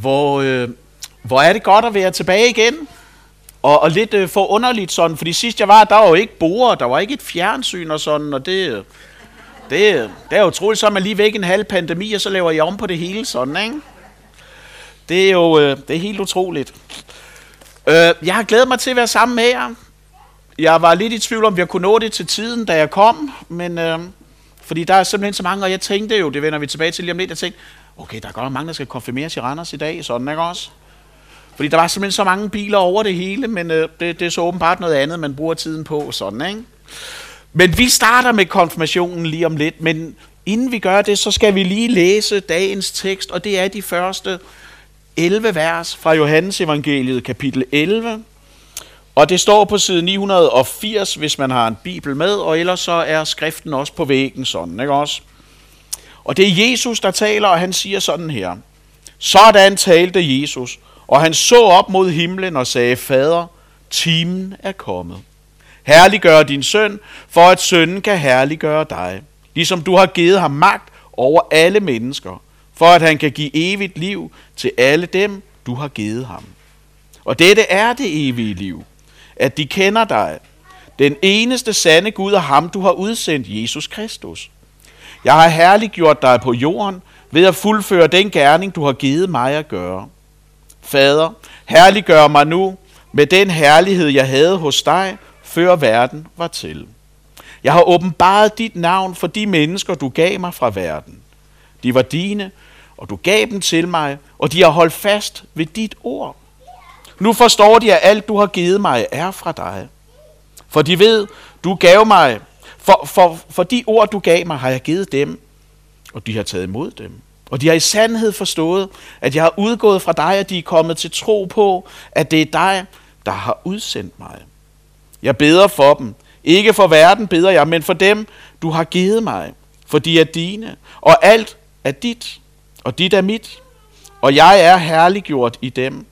hvor, øh, hvor er det godt at være tilbage igen. Og, og lidt øh, forunderligt sådan, fordi sidst jeg var, der var jo ikke borer, der var ikke et fjernsyn og sådan, og det, det, det er jo troligt, så er man lige væk en halv pandemi, og så laver jeg om på det hele sådan, ikke? Det er jo øh, det er helt utroligt. Øh, jeg har glædet mig til at være sammen med jer. Jeg var lidt i tvivl om, vi kunne nå det til tiden, da jeg kom, men øh, fordi der er simpelthen så mange, og jeg tænkte jo, det vender vi tilbage til lige om lidt, jeg tænkte, okay, der er godt mange, der skal konfirmeres i Randers i dag, sådan ikke også? Fordi der var simpelthen så mange biler over det hele, men øh, det, det er så åbenbart noget andet, man bruger tiden på, sådan ikke? Men vi starter med konfirmationen lige om lidt, men inden vi gør det, så skal vi lige læse dagens tekst, og det er de første 11 vers fra Johannes evangeliet, kapitel 11. Og det står på side 980, hvis man har en bibel med, og ellers så er skriften også på væggen sådan, ikke også? Og det er Jesus, der taler, og han siger sådan her. Sådan talte Jesus, og han så op mod himlen og sagde, Fader, timen er kommet. Herliggør din søn, for at sønnen kan herliggøre dig. Ligesom du har givet ham magt over alle mennesker, for at han kan give evigt liv til alle dem, du har givet ham. Og dette er det evige liv, at de kender dig, den eneste sande Gud og ham, du har udsendt, Jesus Kristus. Jeg har herliggjort dig på jorden ved at fuldføre den gerning, du har givet mig at gøre. Fader, herliggør mig nu med den herlighed, jeg havde hos dig, før verden var til. Jeg har åbenbaret dit navn for de mennesker, du gav mig fra verden. De var dine, og du gav dem til mig, og de har holdt fast ved dit ord. Nu forstår de, at alt du har givet mig er fra dig. For de ved, du gav mig, for, for, for de ord du gav mig, har jeg givet dem, og de har taget imod dem. Og de har i sandhed forstået, at jeg har udgået fra dig, og de er kommet til tro på, at det er dig, der har udsendt mig. Jeg beder for dem. Ikke for verden beder jeg, men for dem, du har givet mig. For de er dine, og alt er dit, og dit er mit. Og jeg er herliggjort i dem.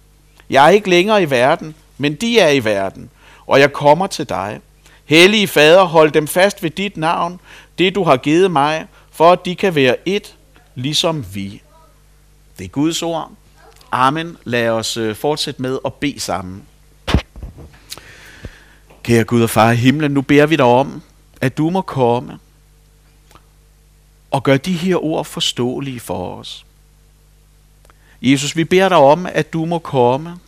Jeg er ikke længere i verden, men de er i verden, og jeg kommer til dig. Hellige Fader, hold dem fast ved dit navn, det du har givet mig, for at de kan være et, ligesom vi. Det er Guds ord. Amen. Lad os øh, fortsætte med at bede sammen. Kære Gud og Far i himlen, nu beder vi dig om, at du må komme og gøre de her ord forståelige for os. Jesus, vi beder dig om, at du må komme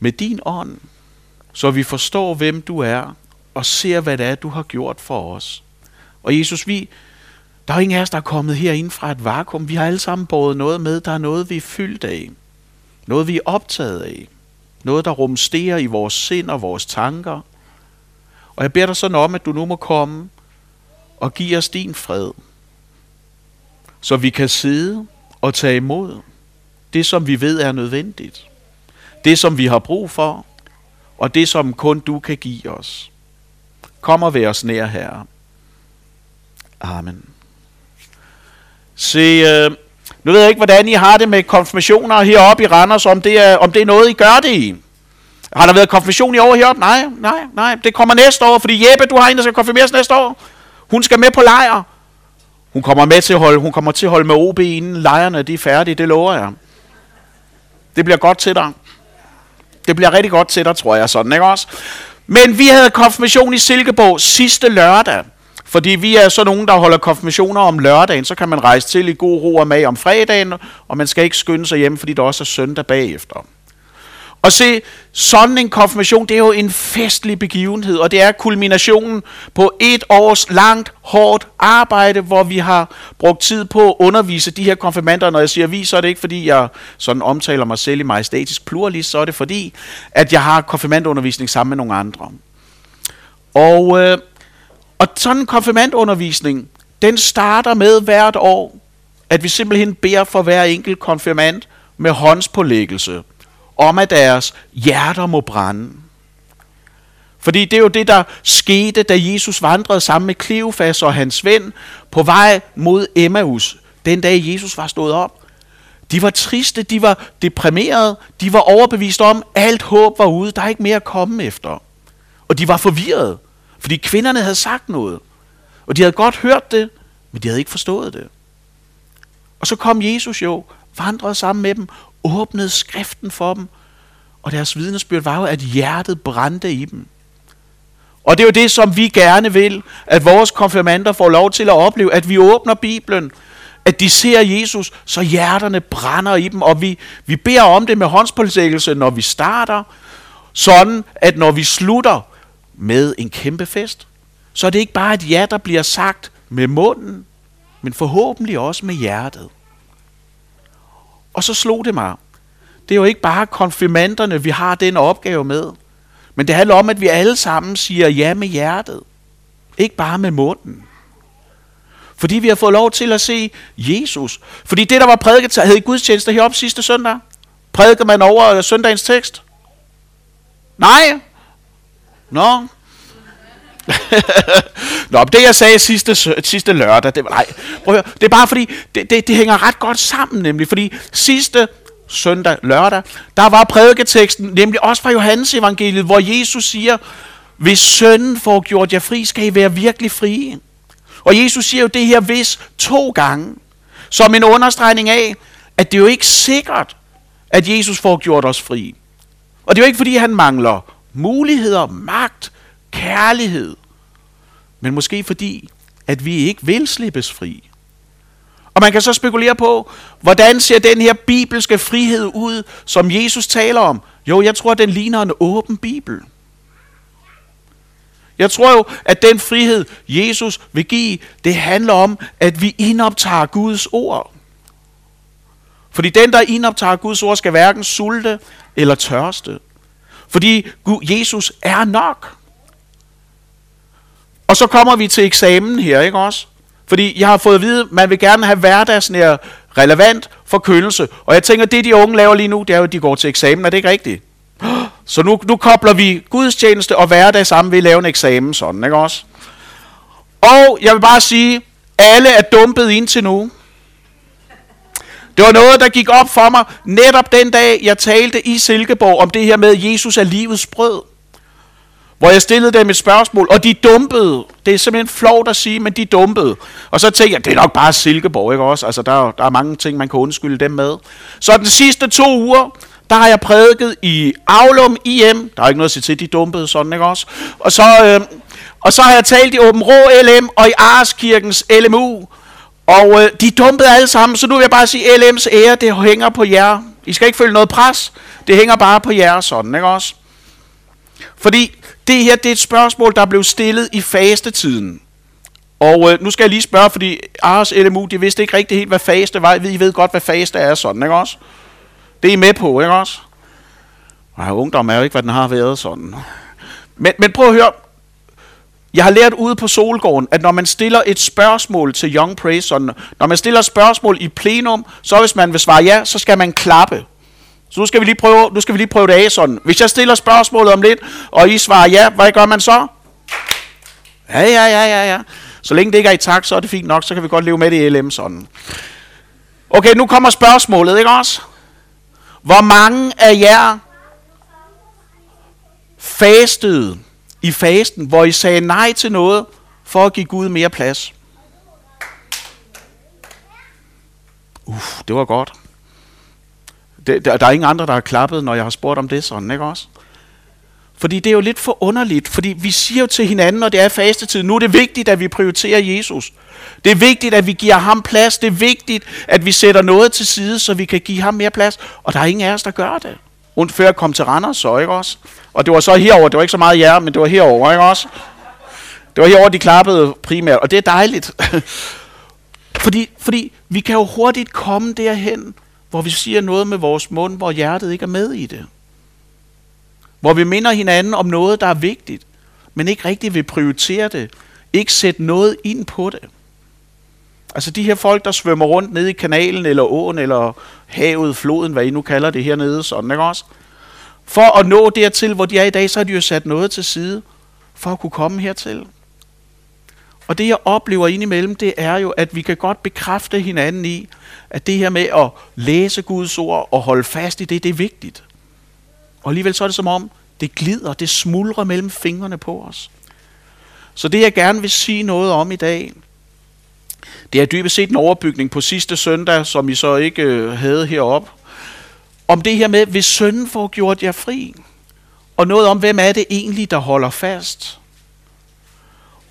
med din ånd, så vi forstår, hvem du er, og ser, hvad det er, du har gjort for os. Og Jesus, vi, der er ingen af os, der er kommet herind fra et vakuum. Vi har alle sammen båret noget med. Der er noget, vi er fyldt af. Noget, vi er optaget af. Noget, der rumsterer i vores sind og vores tanker. Og jeg beder dig sådan om, at du nu må komme og give os din fred. Så vi kan sidde og tage imod det, som vi ved er nødvendigt. Det, som vi har brug for, og det, som kun du kan give os. Kom og vær os nær, Herre. Amen. Se, øh, nu ved jeg ikke, hvordan I har det med konfirmationer heroppe i Randers, om det er, om det er noget, I gør det i. Har der været konfirmation i år heroppe? Nej, nej, nej. Det kommer næste år, fordi Jeppe, du har en, der skal konfirmeres næste år. Hun skal med på lejr. Hun kommer, med til at holde, hun kommer til at holde med OB, inden lejrene de er færdige, det lover jeg. Det bliver godt til dig. Det bliver rigtig godt til dig, tror jeg sådan, ikke også? Men vi havde konfirmation i Silkeborg sidste lørdag. Fordi vi er så nogen, der holder konfirmationer om lørdagen, så kan man rejse til i god ro og mag om fredagen, og man skal ikke skynde sig hjem, fordi der også er søndag bagefter. Og se, sådan en konfirmation, det er jo en festlig begivenhed, og det er kulminationen på et års langt, hårdt arbejde, hvor vi har brugt tid på at undervise de her konfirmander. Når jeg siger vi, så er det ikke fordi, jeg sådan omtaler mig selv i majestatisk pluralist, så er det fordi, at jeg har konfirmandundervisning sammen med nogle andre. Og, øh, og sådan en konfirmandundervisning, den starter med hvert år, at vi simpelthen beder for hver enkelt konfirmand med håndspålæggelse om, at deres hjerter må brænde. Fordi det er jo det, der skete, da Jesus vandrede sammen med Kleofas og hans ven på vej mod Emmaus, den dag Jesus var stået op. De var triste, de var deprimerede, de var overbevist om, at alt håb var ude, der er ikke mere at komme efter. Og de var forvirrede, fordi kvinderne havde sagt noget. Og de havde godt hørt det, men de havde ikke forstået det. Og så kom Jesus jo vandrede sammen med dem, åbnede skriften for dem, og deres vidnesbyrd var jo, at hjertet brændte i dem. Og det er jo det, som vi gerne vil, at vores konfirmander får lov til at opleve, at vi åbner Bibelen, at de ser Jesus, så hjerterne brænder i dem, og vi, vi beder om det med håndspålæggelse, når vi starter, sådan at når vi slutter med en kæmpe fest, så er det ikke bare et ja, der bliver sagt med munden, men forhåbentlig også med hjertet. Og så slog det mig. Det er jo ikke bare konfirmanderne, vi har den opgave med. Men det handler om, at vi alle sammen siger ja med hjertet. Ikke bare med munden. Fordi vi har fået lov til at se Jesus. Fordi det, der var prædiket, havde i gudstjeneste heroppe sidste søndag. Prædiker man over søndagens tekst? Nej? Nå? Nå, men det jeg sagde sidste, sidste lørdag, det var, nej, prøv at høre, det er bare fordi, det, det, det hænger ret godt sammen nemlig, fordi sidste søndag, lørdag, der var prædiketeksten nemlig også fra Johannes evangeliet, hvor Jesus siger, hvis sønnen får gjort jer fri, skal I være virkelig frie. Og Jesus siger jo det her hvis to gange, som en understregning af, at det er jo ikke sikkert, at Jesus får gjort os fri. Og det er jo ikke fordi, han mangler muligheder, magt, kærlighed, men måske fordi, at vi ikke vil slippes fri. Og man kan så spekulere på, hvordan ser den her bibelske frihed ud, som Jesus taler om? Jo, jeg tror, den ligner en åben bibel. Jeg tror jo, at den frihed, Jesus vil give, det handler om, at vi indoptager Guds ord. Fordi den, der indoptager Guds ord, skal hverken sulte eller tørste. Fordi Jesus er nok. Og så kommer vi til eksamen her, ikke også? Fordi jeg har fået at vide, at man vil gerne have hverdagsnær relevant forkyndelse. Og jeg tænker, det de unge laver lige nu, det er jo, at de går til eksamen. Er det ikke rigtigt? Så nu, nu kobler vi gudstjeneste og hverdag sammen ved at lave en eksamen sådan, ikke også? Og jeg vil bare sige, alle er dumpet indtil nu. Det var noget, der gik op for mig netop den dag, jeg talte i Silkeborg om det her med, at Jesus er livets brød. Hvor jeg stillede dem et spørgsmål, og de dumpede. Det er simpelthen flot at sige, men de dumpede. Og så tænkte jeg, det er nok bare Silkeborg, ikke også? Altså, der, der er mange ting, man kan undskylde dem med. Så den sidste to uger, der har jeg prædiket i Aulum IM. Der er ikke noget at sige til, de dumpede sådan, ikke også? Og så, øh, og så har jeg talt i Åben Rå LM og i Arskirkens LMU. Og øh, de dumpede alle sammen, så nu vil jeg bare sige, LM's ære, det hænger på jer. I skal ikke føle noget pres. Det hænger bare på jer sådan, ikke også? Fordi det her, det er et spørgsmål, der blev stillet i fastetiden. Og øh, nu skal jeg lige spørge, fordi Ars LMU, de vidste ikke rigtig helt, hvad faste var. I ved godt, hvad faste er sådan, ikke også? Det er I med på, ikke også? Nej, ungdom er jo ikke, hvad den har været sådan. Men, men prøv at høre. Jeg har lært ude på Solgården, at når man stiller et spørgsmål til Young Praise, sådan, når man stiller spørgsmål i plenum, så hvis man vil svare ja, så skal man klappe. Så nu skal vi lige prøve, nu skal vi lige prøve det af sådan. Hvis jeg stiller spørgsmålet om lidt, og I svarer ja, hvad gør man så? Ja, ja, ja, ja, ja. Så længe det ikke er i takt, så er det fint nok, så kan vi godt leve med det i LM sådan. Okay, nu kommer spørgsmålet, ikke også? Hvor mange af jer fastede i fasten, hvor I sagde nej til noget, for at give Gud mere plads? Uff, det var godt. Det, der, der er ingen andre, der har klappet, når jeg har spurgt om det sådan, ikke også? Fordi det er jo lidt for underligt, fordi vi siger jo til hinanden, når det er fastetid, nu er det vigtigt, at vi prioriterer Jesus. Det er vigtigt, at vi giver ham plads. Det er vigtigt, at vi sætter noget til side, så vi kan give ham mere plads. Og der er ingen af os, der gør det. Rundt før jeg kom til Randers, så ikke også? Og det var så herover. det var ikke så meget jer, men det var herover, ikke også? Det var herover de klappede primært, og det er dejligt. fordi, fordi vi kan jo hurtigt komme derhen, hvor vi siger noget med vores mund, hvor hjertet ikke er med i det. Hvor vi minder hinanden om noget, der er vigtigt, men ikke rigtig vil prioritere det. Ikke sætte noget ind på det. Altså de her folk, der svømmer rundt nede i kanalen, eller åen, eller havet, floden, hvad I nu kalder det hernede, sådan, ikke også? For at nå dertil, hvor de er i dag, så har de jo sat noget til side, for at kunne komme hertil. Og det jeg oplever indimellem, det er jo, at vi kan godt bekræfte hinanden i, at det her med at læse Guds ord og holde fast i det, det er vigtigt. Og alligevel så er det som om, det glider, det smuldrer mellem fingrene på os. Så det jeg gerne vil sige noget om i dag, Det er dybest set en overbygning på sidste søndag, som I så ikke øh, havde herop. Om det her med, hvis sønnen får gjort jer fri. Og noget om, hvem er det egentlig, der holder fast.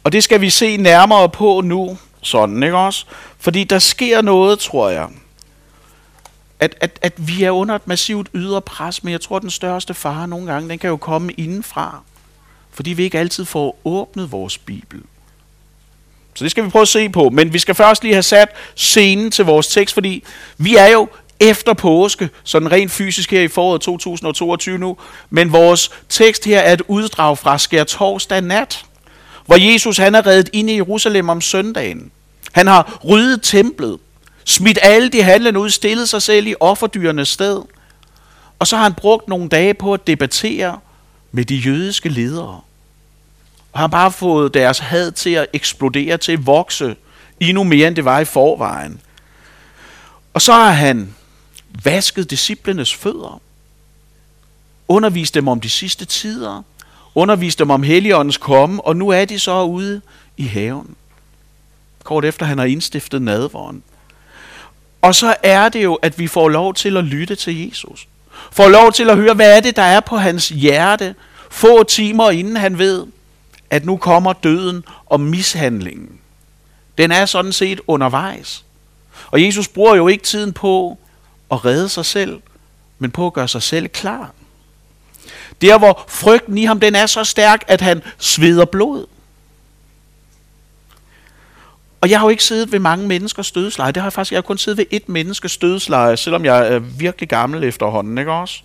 Og det skal vi se nærmere på nu, sådan, ikke også? Fordi der sker noget, tror jeg. At, at, at vi er under et massivt ydre pres, men jeg tror, at den største fare nogle gange, den kan jo komme indenfra. Fordi vi ikke altid får åbnet vores Bibel. Så det skal vi prøve at se på. Men vi skal først lige have sat scenen til vores tekst, fordi vi er jo efter påske, sådan rent fysisk her i foråret 2022 nu. Men vores tekst her er et uddrag fra skær torsdag nat, hvor Jesus han er reddet ind i Jerusalem om søndagen. Han har ryddet templet, smidt alle de handlende ud, stillet sig selv i offerdyrenes sted. Og så har han brugt nogle dage på at debattere med de jødiske ledere og har bare fået deres had til at eksplodere, til at vokse endnu mere, end det var i forvejen. Og så har han vasket disciplenes fødder, undervist dem om de sidste tider, undervist dem om Helligåndens komme, og nu er de så ude i haven. Kort efter han har indstiftet nadvåren. Og så er det jo, at vi får lov til at lytte til Jesus. Får lov til at høre, hvad er det, der er på hans hjerte, få timer inden han ved, at nu kommer døden og mishandlingen. Den er sådan set undervejs. Og Jesus bruger jo ikke tiden på at redde sig selv, men på at gøre sig selv klar. Der hvor frygten i ham, den er så stærk, at han sveder blod. Og jeg har jo ikke siddet ved mange menneskers dødsleje. Det har jeg faktisk, jeg har kun siddet ved et menneskes dødsleje, selvom jeg er virkelig gammel efterhånden, ikke også?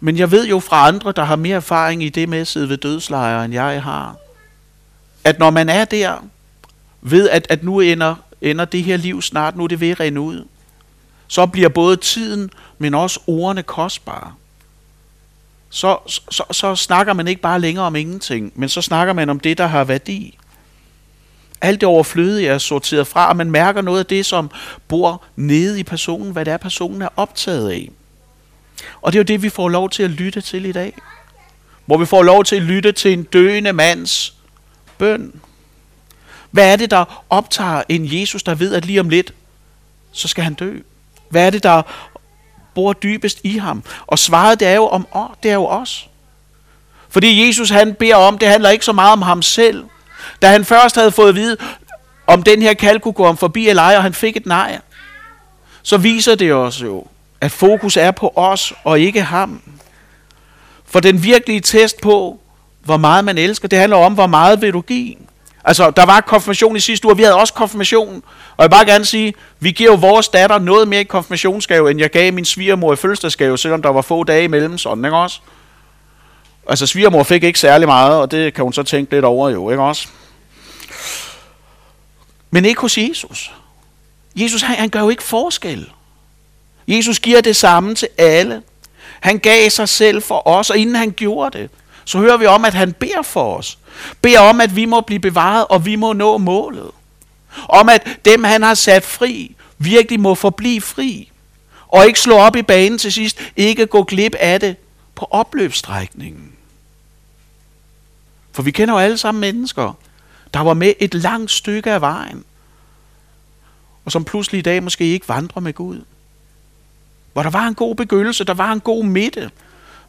Men jeg ved jo fra andre, der har mere erfaring i det med at sidde ved dødslejre, end jeg har, at når man er der, ved at, at nu ender, ender det her liv snart, nu er det ved at rende ud, så bliver både tiden, men også ordene kostbare. Så, så, så snakker man ikke bare længere om ingenting, men så snakker man om det, der har værdi. Alt det overflødige er sorteret fra, og man mærker noget af det, som bor nede i personen, hvad det er, personen er optaget af. Og det er jo det, vi får lov til at lytte til i dag. Hvor vi får lov til at lytte til en døende mands bøn. Hvad er det, der optager en Jesus, der ved, at lige om lidt, så skal han dø? Hvad er det, der bor dybest i ham? Og svaret, det er jo, om, det er jo os. Fordi Jesus, han beder om, det handler ikke så meget om ham selv. Da han først havde fået at vide, om den her kald kunne gå om forbi eller ej, og han fik et nej, så viser det os jo, at fokus er på os og ikke ham. For den virkelige test på, hvor meget man elsker, det handler om, hvor meget vil du give. Altså, der var konfirmation i sidste uge, og vi havde også konfirmation. Og jeg vil bare gerne sige, vi giver jo vores datter noget mere i konfirmationsgave, end jeg gav min svigermor i fødselsdagsgave, selvom der var få dage imellem, sådan, ikke også? Altså, svigermor fik ikke særlig meget, og det kan hun så tænke lidt over jo, ikke også? Men ikke hos Jesus. Jesus, han, han gør jo ikke forskel. Jesus giver det samme til alle. Han gav sig selv for os, og inden han gjorde det, så hører vi om, at han beder for os. Beder om, at vi må blive bevaret, og vi må nå målet. Om at dem, han har sat fri, virkelig må forblive fri. Og ikke slå op i banen til sidst, ikke gå glip af det på opløbsstrækningen. For vi kender jo alle sammen mennesker, der var med et langt stykke af vejen, og som pludselig i dag måske ikke vandrer med Gud. Hvor der var en god begyndelse, der var en god midte.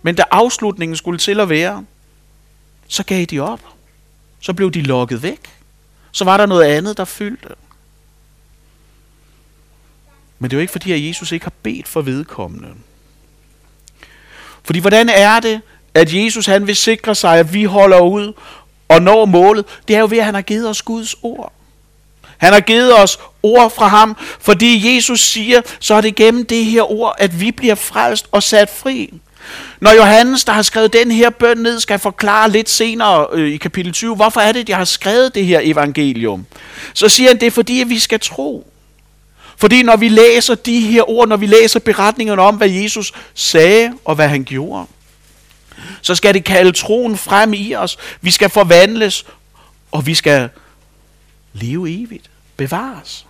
Men da afslutningen skulle til at være, så gav de op. Så blev de lukket væk. Så var der noget andet, der fyldte. Men det er jo ikke fordi, at Jesus ikke har bedt for vedkommende. Fordi hvordan er det, at Jesus han vil sikre sig, at vi holder ud og når målet? Det er jo ved, at han har givet os Guds ord. Han har givet os ord fra ham, fordi Jesus siger, så er det gennem det her ord, at vi bliver frelst og sat fri. Når Johannes, der har skrevet den her bøn ned, skal forklare lidt senere øh, i kapitel 20, hvorfor er det, at jeg har skrevet det her evangelium, så siger han, det er fordi, at vi skal tro. Fordi når vi læser de her ord, når vi læser beretningerne om, hvad Jesus sagde og hvad han gjorde, så skal det kalde troen frem i os. Vi skal forvandles, og vi skal leve evigt, bevares.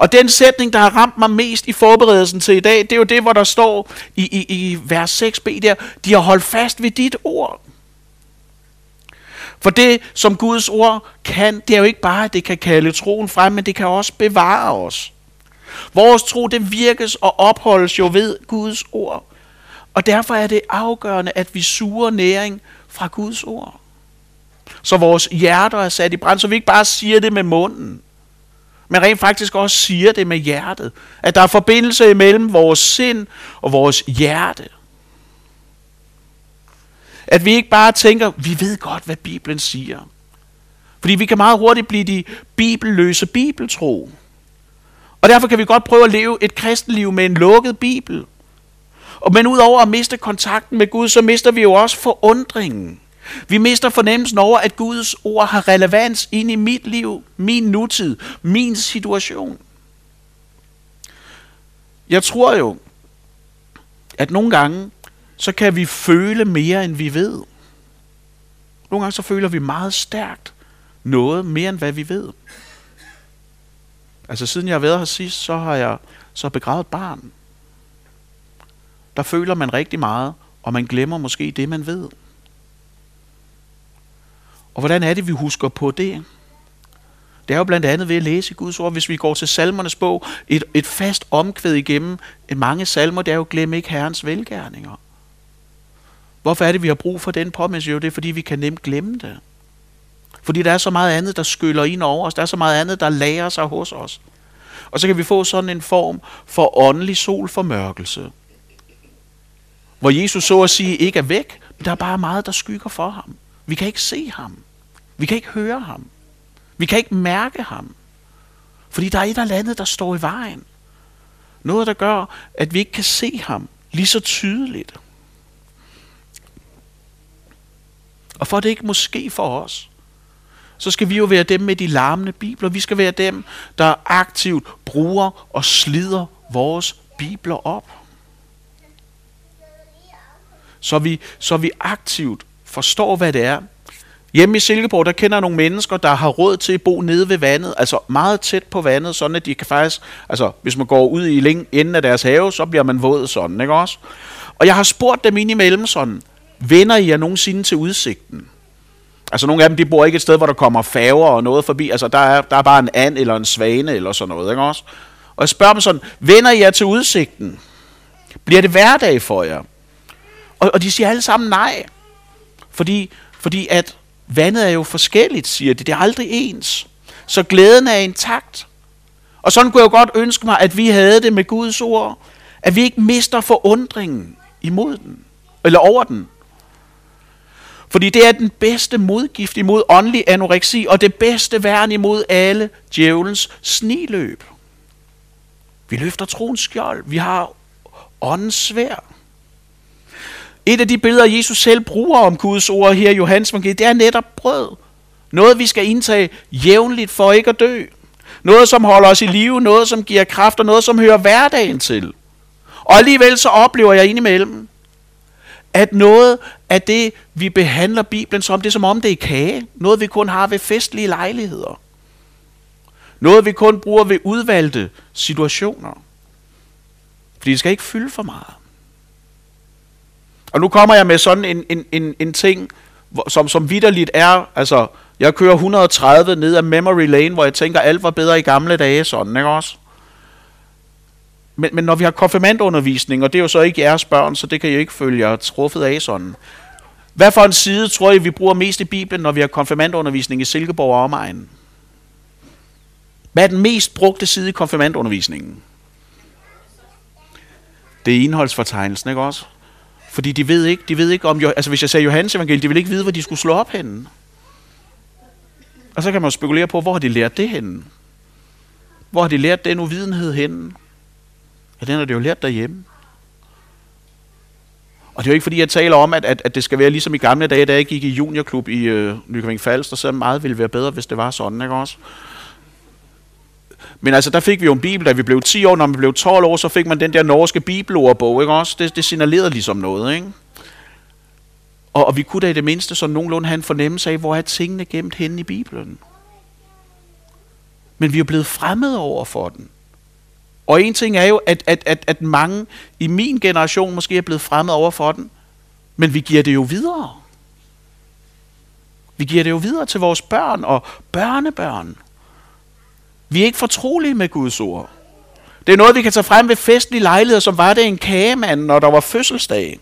Og den sætning, der har ramt mig mest i forberedelsen til i dag, det er jo det, hvor der står i, i, i vers 6b der, de har holdt fast ved dit ord. For det, som Guds ord kan, det er jo ikke bare, at det kan kalde troen frem, men det kan også bevare os. Vores tro, det virkes og opholdes jo ved Guds ord. Og derfor er det afgørende, at vi suger næring fra Guds ord. Så vores hjerter er sat i brand, så vi ikke bare siger det med munden, men rent faktisk også siger det med hjertet. At der er forbindelse imellem vores sind og vores hjerte. At vi ikke bare tænker, vi ved godt, hvad Bibelen siger. Fordi vi kan meget hurtigt blive de bibelløse bibeltro. Og derfor kan vi godt prøve at leve et kristenliv med en lukket bibel. Og men udover at miste kontakten med Gud, så mister vi jo også forundringen. Vi mister fornemmelsen over, at Guds ord har relevans ind i mit liv, min nutid, min situation. Jeg tror jo, at nogle gange, så kan vi føle mere, end vi ved. Nogle gange så føler vi meget stærkt noget mere, end hvad vi ved. Altså siden jeg har været her sidst, så har jeg så begravet barn. Der føler man rigtig meget, og man glemmer måske det, man ved. Og hvordan er det, vi husker på det? Det er jo blandt andet ved at læse Guds ord. Hvis vi går til salmernes bog, et, et fast omkvæd igennem mange salmer, det er jo glem ikke Herrens velgærninger. Hvorfor er det, vi har brug for den påmindelse? Jo, det er, fordi vi kan nemt glemme det. Fordi der er så meget andet, der skyller ind over os. Der er så meget andet, der lærer sig hos os. Og så kan vi få sådan en form for åndelig solformørkelse. Hvor Jesus så at sige ikke er væk, men der er bare meget, der skygger for ham. Vi kan ikke se ham. Vi kan ikke høre ham. Vi kan ikke mærke ham. Fordi der er et eller andet, der står i vejen. Noget, der gør, at vi ikke kan se ham lige så tydeligt. Og for at det ikke måske for os, så skal vi jo være dem med de larmende bibler. Vi skal være dem, der aktivt bruger og slider vores bibler op. Så vi, så vi aktivt forstår, hvad det er. Hjemme i Silkeborg, der kender jeg nogle mennesker, der har råd til at bo nede ved vandet, altså meget tæt på vandet, sådan at de kan faktisk, altså hvis man går ud i læng, enden af deres have, så bliver man våd sådan, ikke også? Og jeg har spurgt dem ind imellem sådan, vender I jer nogensinde til udsigten? Altså nogle af dem, de bor ikke et sted, hvor der kommer færger og noget forbi. Altså der er, der er bare en and eller en svane eller sådan noget, ikke også? Og jeg spørger dem sådan, vender I jer til udsigten? Bliver det hverdag for jer? Og, og de siger alle sammen nej. Fordi, fordi at vandet er jo forskelligt, siger de. Det er aldrig ens. Så glæden er intakt. Og sådan kunne jeg jo godt ønske mig, at vi havde det med Guds ord. At vi ikke mister forundringen imod den. Eller over den. Fordi det er den bedste modgift imod åndelig anoreksi, og det bedste værn imod alle djævelens sniløb. Vi løfter troens skjold. Vi har åndens svær. Et af de billeder, Jesus selv bruger om Guds ord her i Johannes evangeliet, det er netop brød. Noget, vi skal indtage jævnligt for ikke at dø. Noget, som holder os i live, noget, som giver kraft, og noget, som hører hverdagen til. Og alligevel så oplever jeg indimellem, at noget af det, vi behandler Bibelen som, det er som om det er kage. Noget, vi kun har ved festlige lejligheder. Noget, vi kun bruger ved udvalgte situationer. Fordi det skal ikke fylde for meget. Og nu kommer jeg med sådan en, en, en, en ting, som, som vidderligt er, altså, jeg kører 130 ned ad memory lane, hvor jeg tænker, alt var bedre i gamle dage, sådan, ikke også? Men, men når vi har konfirmandundervisning, og det er jo så ikke jeres børn, så det kan jeg ikke følge jer truffet af sådan. Hvad for en side tror I, vi bruger mest i Bibelen, når vi har konfirmandundervisning i Silkeborg og omegnen? Hvad er den mest brugte side i konfirmandundervisningen? Det er indholdsfortegnelsen, ikke også? Fordi de ved ikke, de ved ikke om, altså hvis jeg sagde Johannes evangeliet, de vil ikke vide, hvor de skulle slå op henne. Og så kan man spekulere på, hvor har de lært det henne? Hvor har de lært den uvidenhed henne? Ja, den har de jo lært derhjemme. Og det er jo ikke fordi, jeg taler om, at, at, at det skal være ligesom i gamle dage, da jeg gik i juniorklub i øh, Nykøbing Falster, så meget ville være bedre, hvis det var sådan, ikke også? Men altså, der fik vi jo en bibel, da vi blev 10 år. Når vi blev 12 år, så fik man den der norske bibelordbog, ikke også? Det, det signalerede ligesom noget, ikke? Og, og vi kunne da i det mindste så nogenlunde have en fornemmelse af, hvor er tingene gemt henne i Bibelen. Men vi er blevet fremmede over for den. Og en ting er jo, at, at, at, at mange i min generation måske er blevet fremmed over for den, men vi giver det jo videre. Vi giver det jo videre til vores børn og børnebørn. Vi er ikke fortrolige med Guds ord. Det er noget, vi kan tage frem ved festlige lejligheder, som var det en kagemand, når der var fødselsdag.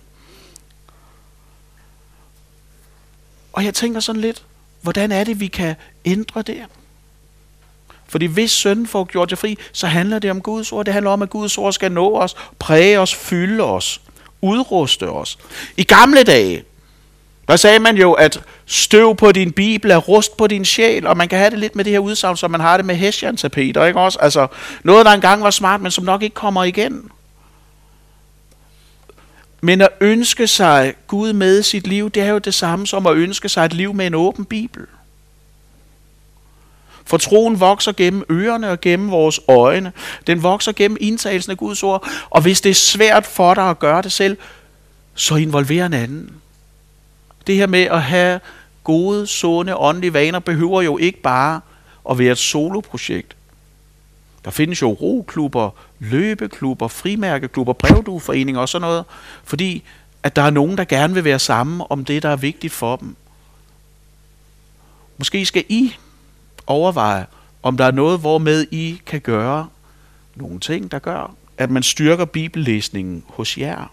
Og jeg tænker sådan lidt, hvordan er det, vi kan ændre det? Fordi hvis sønnen får gjort jer fri, så handler det om Guds ord. Det handler om, at Guds ord skal nå os, præge os, fylde os, udruste os. I gamle dage, der sagde man jo, at støv på din bibel er rust på din sjæl, og man kan have det lidt med det her udsagn, som man har det med hessian-tapeter, ikke også? Altså, noget, der engang var smart, men som nok ikke kommer igen. Men at ønske sig Gud med sit liv, det er jo det samme som at ønske sig et liv med en åben bibel. For troen vokser gennem ørerne og gennem vores øjne. Den vokser gennem indtagelsen af Guds ord. Og hvis det er svært for dig at gøre det selv, så involver en anden. Det her med at have gode, sunde, åndelige vaner, behøver jo ikke bare at være et soloprojekt. Der findes jo roklubber, løbeklubber, frimærkeklubber, brevdueforeninger og sådan noget, fordi at der er nogen, der gerne vil være sammen om det, der er vigtigt for dem. Måske skal I overveje, om der er noget, hvormed I kan gøre nogle ting, der gør, at man styrker bibellæsningen hos jer.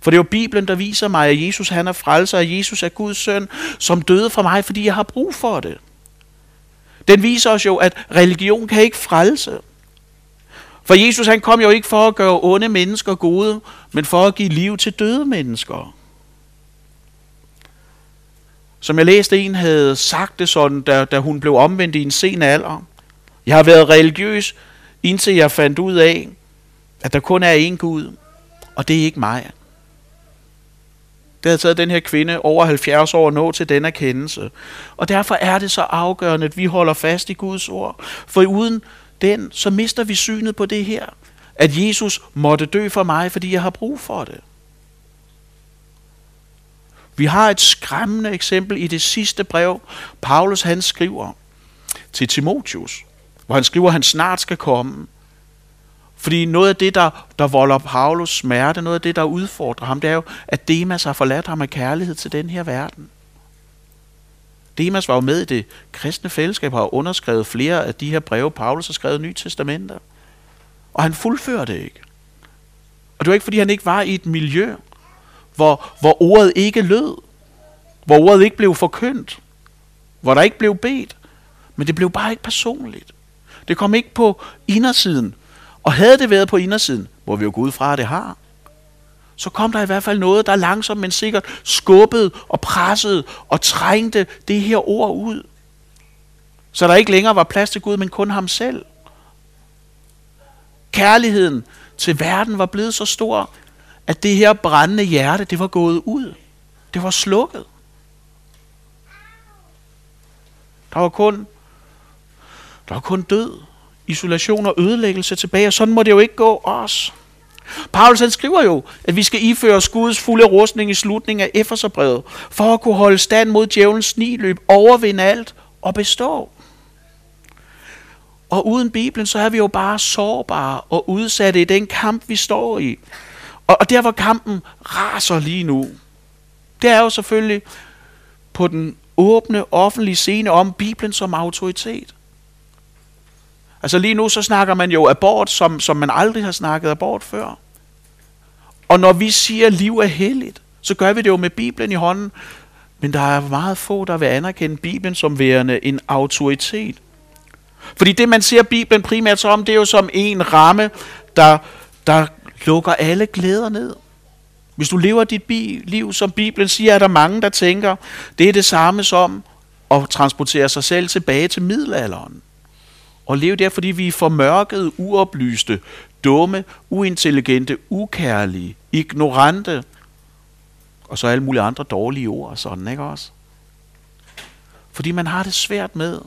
For det er jo Bibelen, der viser mig, at Jesus han er frelser, og Jesus er Guds søn, som døde for mig, fordi jeg har brug for det. Den viser os jo, at religion kan ikke frelse. For Jesus han kom jo ikke for at gøre onde mennesker gode, men for at give liv til døde mennesker. Som jeg læste, en havde sagt det sådan, da, da hun blev omvendt i en sen alder. Jeg har været religiøs, indtil jeg fandt ud af, at der kun er én Gud, og det er ikke mig. Det havde taget den her kvinde over 70 år at nå til den erkendelse. Og derfor er det så afgørende, at vi holder fast i Guds ord. For uden den, så mister vi synet på det her. At Jesus måtte dø for mig, fordi jeg har brug for det. Vi har et skræmmende eksempel i det sidste brev, Paulus han skriver til Timotius, hvor han skriver, at han snart skal komme. Fordi noget af det, der, der volder Paulus smerte, noget af det, der udfordrer ham, det er jo, at Demas har forladt ham af kærlighed til den her verden. Demas var jo med i det kristne fællesskab og har underskrevet flere af de her breve, Paulus har skrevet Nye Testamenter. Og han fuldfører det ikke. Og det var ikke, fordi han ikke var i et miljø, hvor, hvor ordet ikke lød, hvor ordet ikke blev forkyndt, hvor der ikke blev bedt, men det blev bare ikke personligt. Det kom ikke på indersiden. Og havde det været på indersiden, hvor vi jo går ud fra, at det har, så kom der i hvert fald noget, der langsomt, men sikkert skubbede og pressede og trængte det her ord ud. Så der ikke længere var plads til Gud, men kun ham selv. Kærligheden til verden var blevet så stor, at det her brændende hjerte, det var gået ud. Det var slukket. Der var kun, der var kun død, isolation og ødelæggelse tilbage, og sådan må det jo ikke gå os. Paulus han skriver jo, at vi skal iføre os Guds fulde rustning i slutningen af Efeserbrevet, for at kunne holde stand mod djævelens sniløb, overvinde alt og bestå. Og uden Bibelen, så er vi jo bare sårbare og udsatte i den kamp, vi står i. Og, og der, hvor kampen raser lige nu, det er jo selvfølgelig på den åbne, offentlige scene om Bibelen som autoritet. Altså lige nu så snakker man jo abort, som, som man aldrig har snakket abort før. Og når vi siger, at liv er helligt, så gør vi det jo med Bibelen i hånden. Men der er meget få, der vil anerkende Bibelen som værende en autoritet. Fordi det, man ser Bibelen primært om, det er jo som en ramme, der, der lukker alle glæder ned. Hvis du lever dit bi- liv, som Bibelen siger, er der mange, der tænker, det er det samme som at transportere sig selv tilbage til middelalderen. Og leve der, fordi vi er formørkede, uoplyste, dumme, uintelligente, ukærlige, ignorante, og så alle mulige andre dårlige ord, sådan, ikke også? Fordi man har det svært med,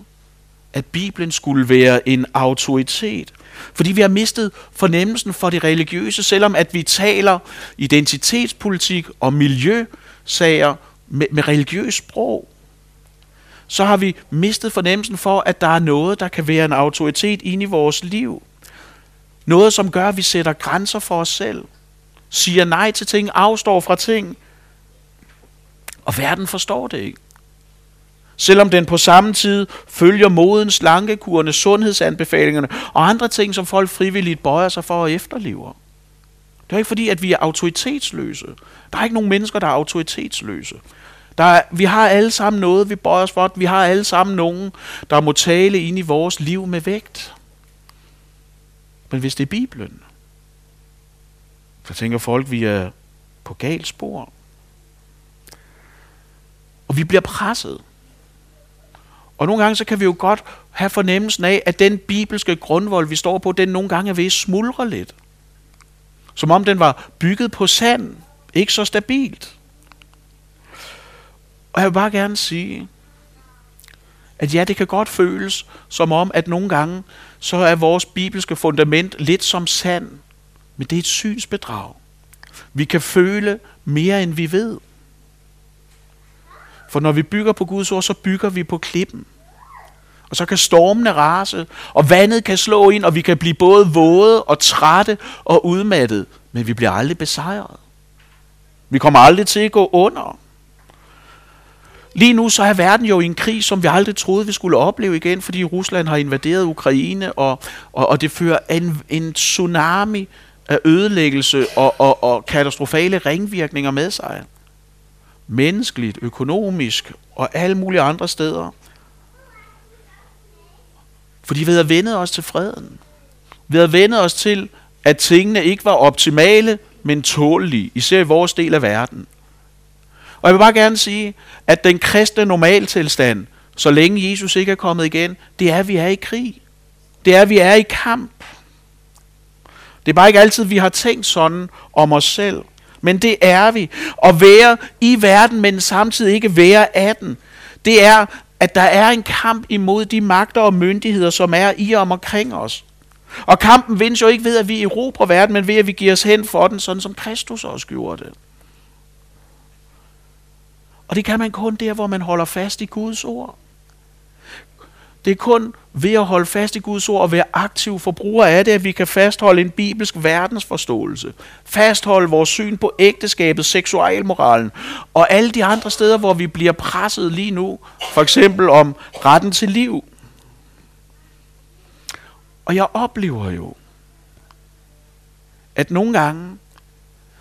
at Bibelen skulle være en autoritet. Fordi vi har mistet fornemmelsen for det religiøse, selvom at vi taler identitetspolitik og miljøsager med, med religiøs sprog. Så har vi mistet fornemmelsen for, at der er noget, der kan være en autoritet inde i vores liv. Noget, som gør, at vi sætter grænser for os selv. Siger nej til ting, afstår fra ting. Og verden forstår det ikke. selvom den på samme tid følger modens, slankekurene, sundhedsanbefalingerne og andre ting, som folk frivilligt bøjer sig for og efterlever. Det er ikke fordi, at vi er autoritetsløse. Der er ikke nogen mennesker, der er autoritetsløse. Der er, vi har alle sammen noget, vi bøjer os for. Vi har alle sammen nogen, der må tale ind i vores liv med vægt. Men hvis det er Bibelen, så tænker folk, vi er på galt spor. Og vi bliver presset. Og nogle gange så kan vi jo godt have fornemmelsen af, at den bibelske grundvold, vi står på, den nogle gange er ved at smuldre lidt. Som om den var bygget på sand. Ikke så stabilt. Og jeg vil bare gerne sige, at ja, det kan godt føles som om, at nogle gange, så er vores bibelske fundament lidt som sand. Men det er et synsbedrag. Vi kan føle mere, end vi ved. For når vi bygger på Guds ord, så bygger vi på klippen. Og så kan stormene rase, og vandet kan slå ind, og vi kan blive både våde og trætte og udmattet. Men vi bliver aldrig besejret. Vi kommer aldrig til at gå under. Lige nu så er verden jo i en krig, som vi aldrig troede, vi skulle opleve igen, fordi Rusland har invaderet Ukraine, og, og, og det fører en, en tsunami af ødelæggelse og, og, og katastrofale ringvirkninger med sig. Menneskeligt, økonomisk og alle mulige andre steder. Fordi vi havde vendet os til freden. Vi havde vendet os til, at tingene ikke var optimale, men tålige, især i vores del af verden. Og jeg vil bare gerne sige, at den kristne normaltilstand, så længe Jesus ikke er kommet igen, det er, at vi er i krig. Det er, at vi er i kamp. Det er bare ikke altid, vi har tænkt sådan om os selv. Men det er vi. At være i verden, men samtidig ikke være af den. Det er, at der er en kamp imod de magter og myndigheder, som er i og omkring os. Og kampen vindes jo ikke ved, at vi erobrer verden, men ved, at vi giver os hen for den, sådan som Kristus også gjorde det. Og det kan man kun der, hvor man holder fast i Guds ord. Det er kun ved at holde fast i Guds ord og være aktiv forbruger af det, at vi kan fastholde en bibelsk verdensforståelse. Fastholde vores syn på ægteskabet, seksualmoralen og alle de andre steder, hvor vi bliver presset lige nu. For eksempel om retten til liv. Og jeg oplever jo, at nogle gange,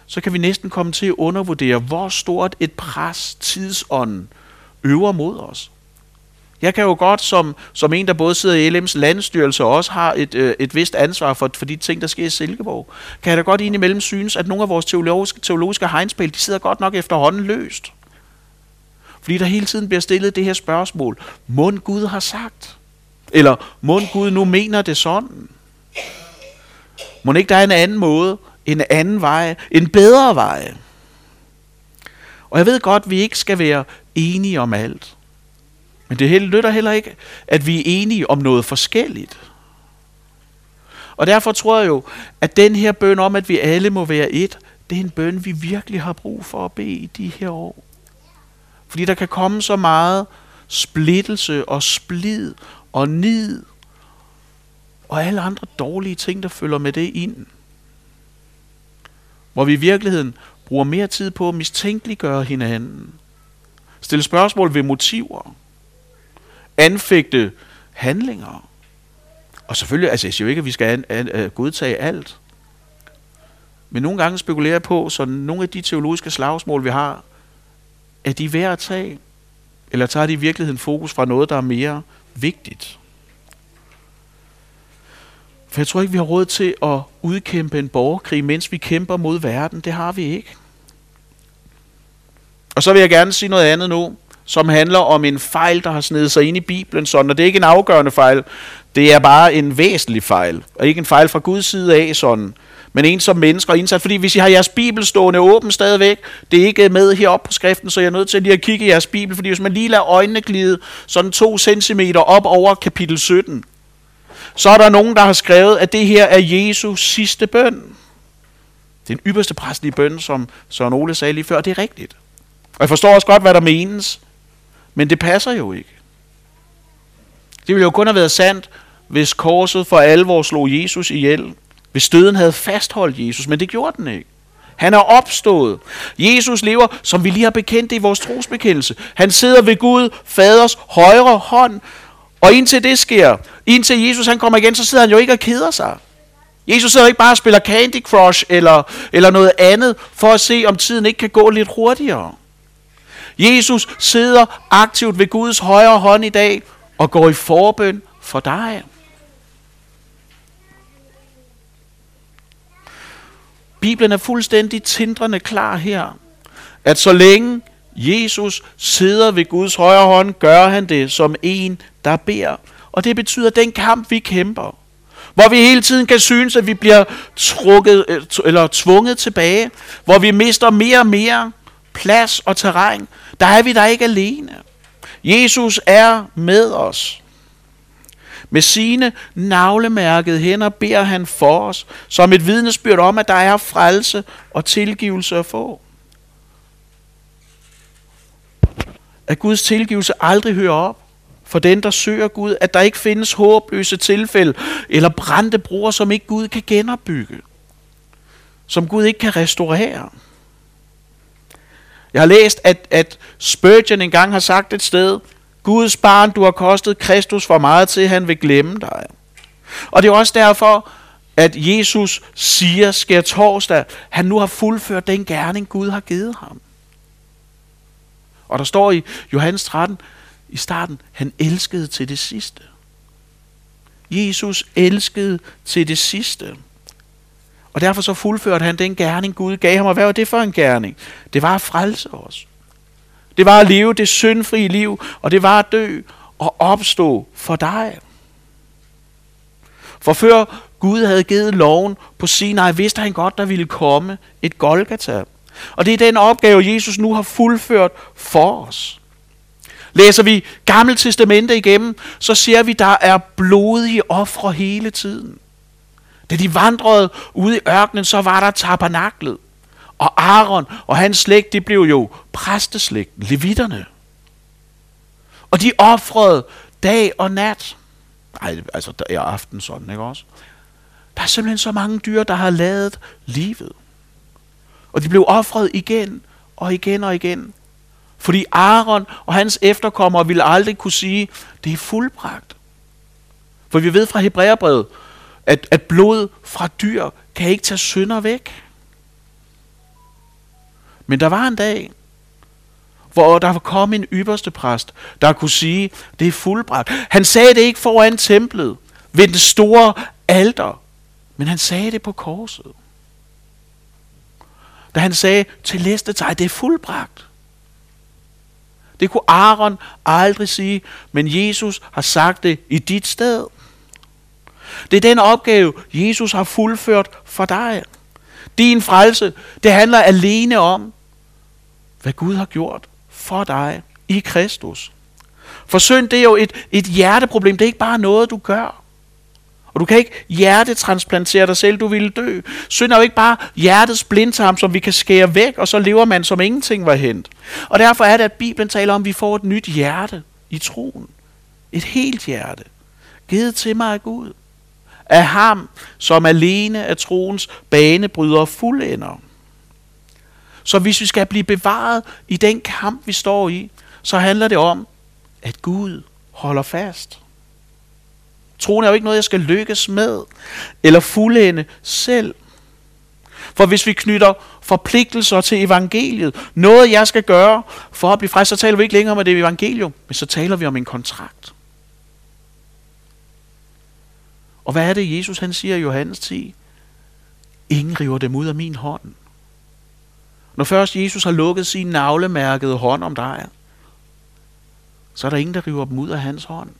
så kan vi næsten komme til at undervurdere, hvor stort et pres tidsånden øver mod os. Jeg kan jo godt, som, som en, der både sidder i LM's landstyrelse og også har et, øh, et vist ansvar for, for de ting, der sker i Silkeborg, kan jeg da godt indimellem synes, at nogle af vores teologiske, teologiske hegnspæl, de sidder godt nok efterhånden løst. Fordi der hele tiden bliver stillet det her spørgsmål, mund Gud har sagt? Eller mund Gud nu mener det sådan? Må ikke der er en anden måde, en anden vej, en bedre vej? Og jeg ved godt, at vi ikke skal være enige om alt. Men det lytter heller ikke, at vi er enige om noget forskelligt. Og derfor tror jeg jo, at den her bøn om, at vi alle må være et, det er en bøn, vi virkelig har brug for at bede i de her år. Fordi der kan komme så meget splittelse og splid og nid og alle andre dårlige ting, der følger med det ind. Hvor vi i virkeligheden bruger mere tid på at mistænkeliggøre hinanden. Stille spørgsmål ved motiver anfægte handlinger. Og selvfølgelig, altså jeg siger jo ikke, at vi skal an, an, an, godtage alt. Men nogle gange spekulerer jeg på, så nogle af de teologiske slagsmål, vi har, er de værd at tage? Eller tager de i virkeligheden fokus fra noget, der er mere vigtigt? For jeg tror ikke, vi har råd til at udkæmpe en borgerkrig, mens vi kæmper mod verden. Det har vi ikke. Og så vil jeg gerne sige noget andet nu som handler om en fejl, der har snedet sig ind i Bibelen sådan, og det er ikke en afgørende fejl, det er bare en væsentlig fejl, og ikke en fejl fra Guds side af sådan, men en som mennesker indsat. Fordi hvis I har jeres bibel stående åben stadigvæk, det er ikke med heroppe på skriften, så jeg er nødt til lige at kigge i jeres bibel, fordi hvis man lige lader øjnene glide sådan to centimeter op over kapitel 17, så er der nogen, der har skrevet, at det her er Jesus sidste bøn. Den ypperste præstlige bøn, som Søren Ole sagde lige før, det er rigtigt. Og jeg forstår også godt, hvad der menes. Men det passer jo ikke. Det ville jo kun have været sandt, hvis korset for alvor slog Jesus ihjel. Hvis døden havde fastholdt Jesus, men det gjorde den ikke. Han er opstået. Jesus lever, som vi lige har bekendt i vores trosbekendelse. Han sidder ved Gud, faders højre hånd. Og indtil det sker, indtil Jesus han kommer igen, så sidder han jo ikke og keder sig. Jesus sidder ikke bare og spiller Candy Crush eller, eller noget andet, for at se, om tiden ikke kan gå lidt hurtigere. Jesus sidder aktivt ved Guds højre hånd i dag og går i forbøn for dig. Bibelen er fuldstændig tindrende klar her, at så længe Jesus sidder ved Guds højre hånd, gør han det som en, der beder. Og det betyder, at den kamp, vi kæmper, hvor vi hele tiden kan synes, at vi bliver trukket, øh, eller tvunget tilbage, hvor vi mister mere og mere plads og terræn, der er vi der ikke alene. Jesus er med os. Med sine navlemærkede hænder beder han for os, som et vidnesbyrd om, at der er frelse og tilgivelse at få. At Guds tilgivelse aldrig hører op for den, der søger Gud, at der ikke findes håbløse tilfælde eller brændte broer, som ikke Gud kan genopbygge, som Gud ikke kan restaurere. Jeg har læst, at, at Spurgeon engang har sagt et sted, Guds barn, du har kostet Kristus for meget til, han vil glemme dig. Og det er også derfor, at Jesus siger sker torsdag, han nu har fuldført den gerning, Gud har givet ham. Og der står i Johannes 13 i starten, han elskede til det sidste. Jesus elskede til det sidste. Og derfor så fuldførte han den gerning, Gud gav ham. Og hvad var det for en gerning? Det var at frelse os. Det var at leve det syndfrie liv, og det var at dø og opstå for dig. For før Gud havde givet loven på Sinai, vidste han godt, der ville komme et Golgata. Og det er den opgave, Jesus nu har fuldført for os. Læser vi Gamle Testamente igennem, så ser vi, der er blodige ofre hele tiden. Da de vandrede ude i ørkenen, så var der tabernaklet. Og Aaron og hans slægt, det blev jo præsteslægten, levitterne. Og de offrede dag og nat. Nej, altså der er aften sådan, ikke også? Der er simpelthen så mange dyr, der har lavet livet. Og de blev offret igen og igen og igen. Fordi Aaron og hans efterkommere ville aldrig kunne sige, det er fuldbragt. For vi ved fra Hebræerbrevet, at, at blod fra dyr kan ikke tage synder væk. Men der var en dag, hvor der kom en ypperste præst, der kunne sige, det er fuldbragt. Han sagde det ikke foran templet, ved den store alter, men han sagde det på korset. Da han sagde til næste dig, det er fuldbragt. Det kunne Aaron aldrig sige, men Jesus har sagt det i dit sted. Det er den opgave, Jesus har fuldført for dig. Din frelse, det handler alene om, hvad Gud har gjort for dig i Kristus. For synd, det er jo et, et hjerteproblem. Det er ikke bare noget, du gør. Og du kan ikke hjertetransplantere dig selv, du ville dø. Synd er jo ikke bare hjertets blindtarm, som vi kan skære væk, og så lever man som ingenting var hent. Og derfor er det, at Bibelen taler om, at vi får et nyt hjerte i troen. Et helt hjerte. Givet til mig af Gud. Af ham, som alene af troens banebryder fuldender. Så hvis vi skal blive bevaret i den kamp, vi står i, så handler det om, at Gud holder fast. Troen er jo ikke noget, jeg skal lykkes med, eller fuldende selv. For hvis vi knytter forpligtelser til evangeliet, noget jeg skal gøre for at blive frelst, så taler vi ikke længere om, det evangelium, men så taler vi om en kontrakt. Og hvad er det, Jesus han siger i Johannes 10? Ingen river dem ud af min hånd. Når først Jesus har lukket sin navlemærkede hånd om dig, så er der ingen, der river dem ud af hans hånd.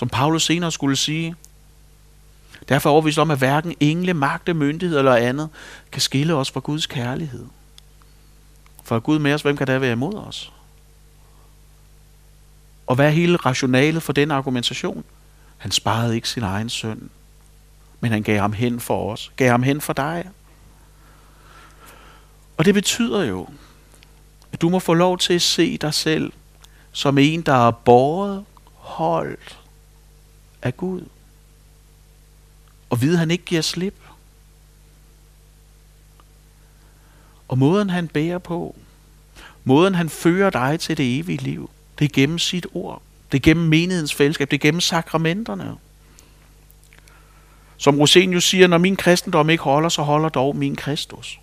Som Paulus senere skulle sige, derfor er overvist om, at hverken engle, magte, myndighed eller andet kan skille os fra Guds kærlighed. For er Gud med os, hvem kan der være imod os? Og hvad er hele rationalet for den argumentation? Han sparede ikke sin egen søn, men han gav ham hen for os, gav ham hen for dig. Og det betyder jo, at du må få lov til at se dig selv som en, der er båret, holdt af Gud. Og vide, at han ikke giver slip. Og måden han bærer på, måden han fører dig til det evige liv, det er gennem sit ord. Det er gennem menighedens fællesskab. Det er gennem sakramenterne. Som Rosenius siger, når min kristendom ikke holder, så holder dog min Kristus.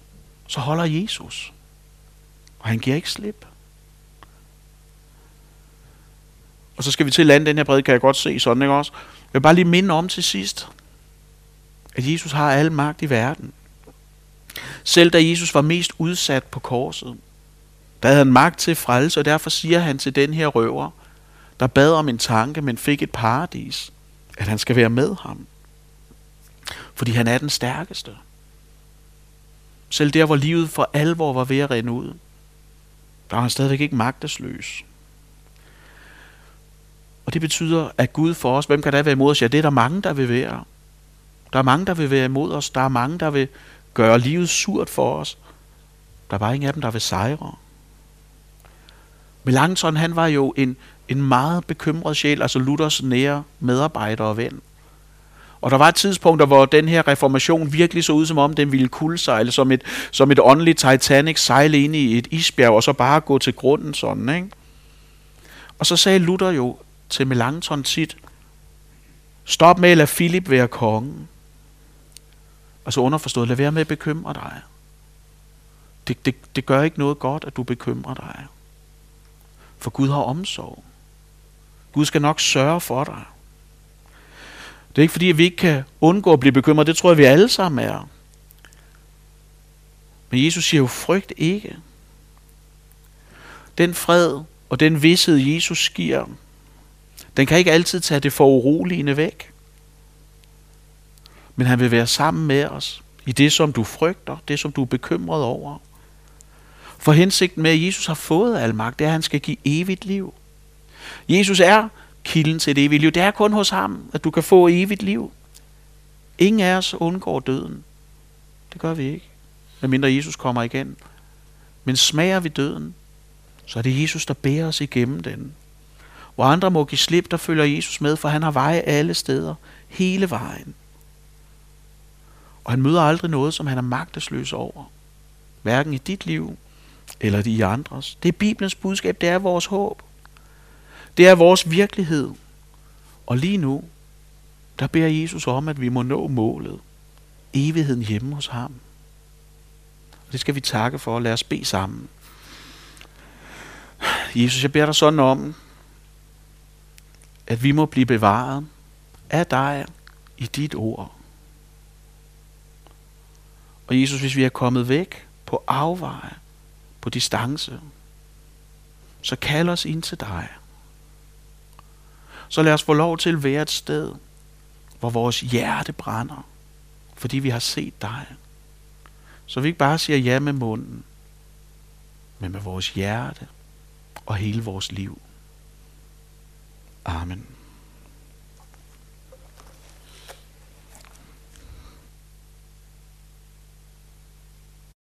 Så holder Jesus. Og han giver ikke slip. Og så skal vi til at lande den her bred, kan jeg godt se sådan, ikke også? Jeg vil bare lige minde om til sidst, at Jesus har al magt i verden. Selv da Jesus var mest udsat på korset, der havde han magt til frelse, og derfor siger han til den her røver, der bad om en tanke, men fik et paradis, at han skal være med ham. Fordi han er den stærkeste. Selv der, hvor livet for alvor var ved at rende ud, der var han stadigvæk ikke magtesløs. Og det betyder, at Gud for os, hvem kan der være imod os? Ja, det er der mange, der vil være. Der er mange, der vil være imod os. Der er mange, der vil gøre livet surt for os. Der er bare ingen af dem, der vil sejre. Melanchthon, han var jo en, en meget bekymret sjæl, altså Luthers nære medarbejder og ven. Og der var tidspunkter, hvor den her reformation virkelig så ud, som om den ville kuldsejle, som et, som et åndeligt Titanic sejle ind i et isbjerg, og så bare gå til grunden sådan, ikke? Og så sagde Luther jo til Melanchthon tit, stop med at lade Philip være konge. Og så underforstået, lad være med at bekymre dig. Det, det, det gør ikke noget godt, at du bekymrer dig. For Gud har omsorg. Gud skal nok sørge for dig. Det er ikke fordi, at vi ikke kan undgå at blive bekymret. Det tror jeg, vi alle sammen er. Men Jesus siger jo, frygt ikke. Den fred og den vidshed, Jesus giver, den kan ikke altid tage det for uroligende væk. Men han vil være sammen med os i det, som du frygter, det, som du er bekymret over. For hensigten med, at Jesus har fået al magt, det er, at han skal give evigt liv. Jesus er kilden til det evige liv. Det er kun hos ham, at du kan få evigt liv. Ingen af os undgår døden. Det gør vi ikke, medmindre Jesus kommer igen. Men smager vi døden, så er det Jesus, der bærer os igennem den. Hvor andre må give slip, der følger Jesus med, for han har veje alle steder, hele vejen. Og han møder aldrig noget, som han er magtesløs over. Hverken i dit liv, eller i andres. Det er Bibelens budskab, det er vores håb. Det er vores virkelighed. Og lige nu, der beder Jesus om, at vi må nå målet. Evigheden hjemme hos ham. Og det skal vi takke for. Lad os bede sammen. Jesus, jeg beder dig sådan om, at vi må blive bevaret af dig i dit ord. Og Jesus, hvis vi er kommet væk på afveje, på distance, så kald os ind til dig. Så lad os få lov til at være et sted, hvor vores hjerte brænder, fordi vi har set dig. Så vi ikke bare siger ja med munden, men med vores hjerte og hele vores liv. Amen.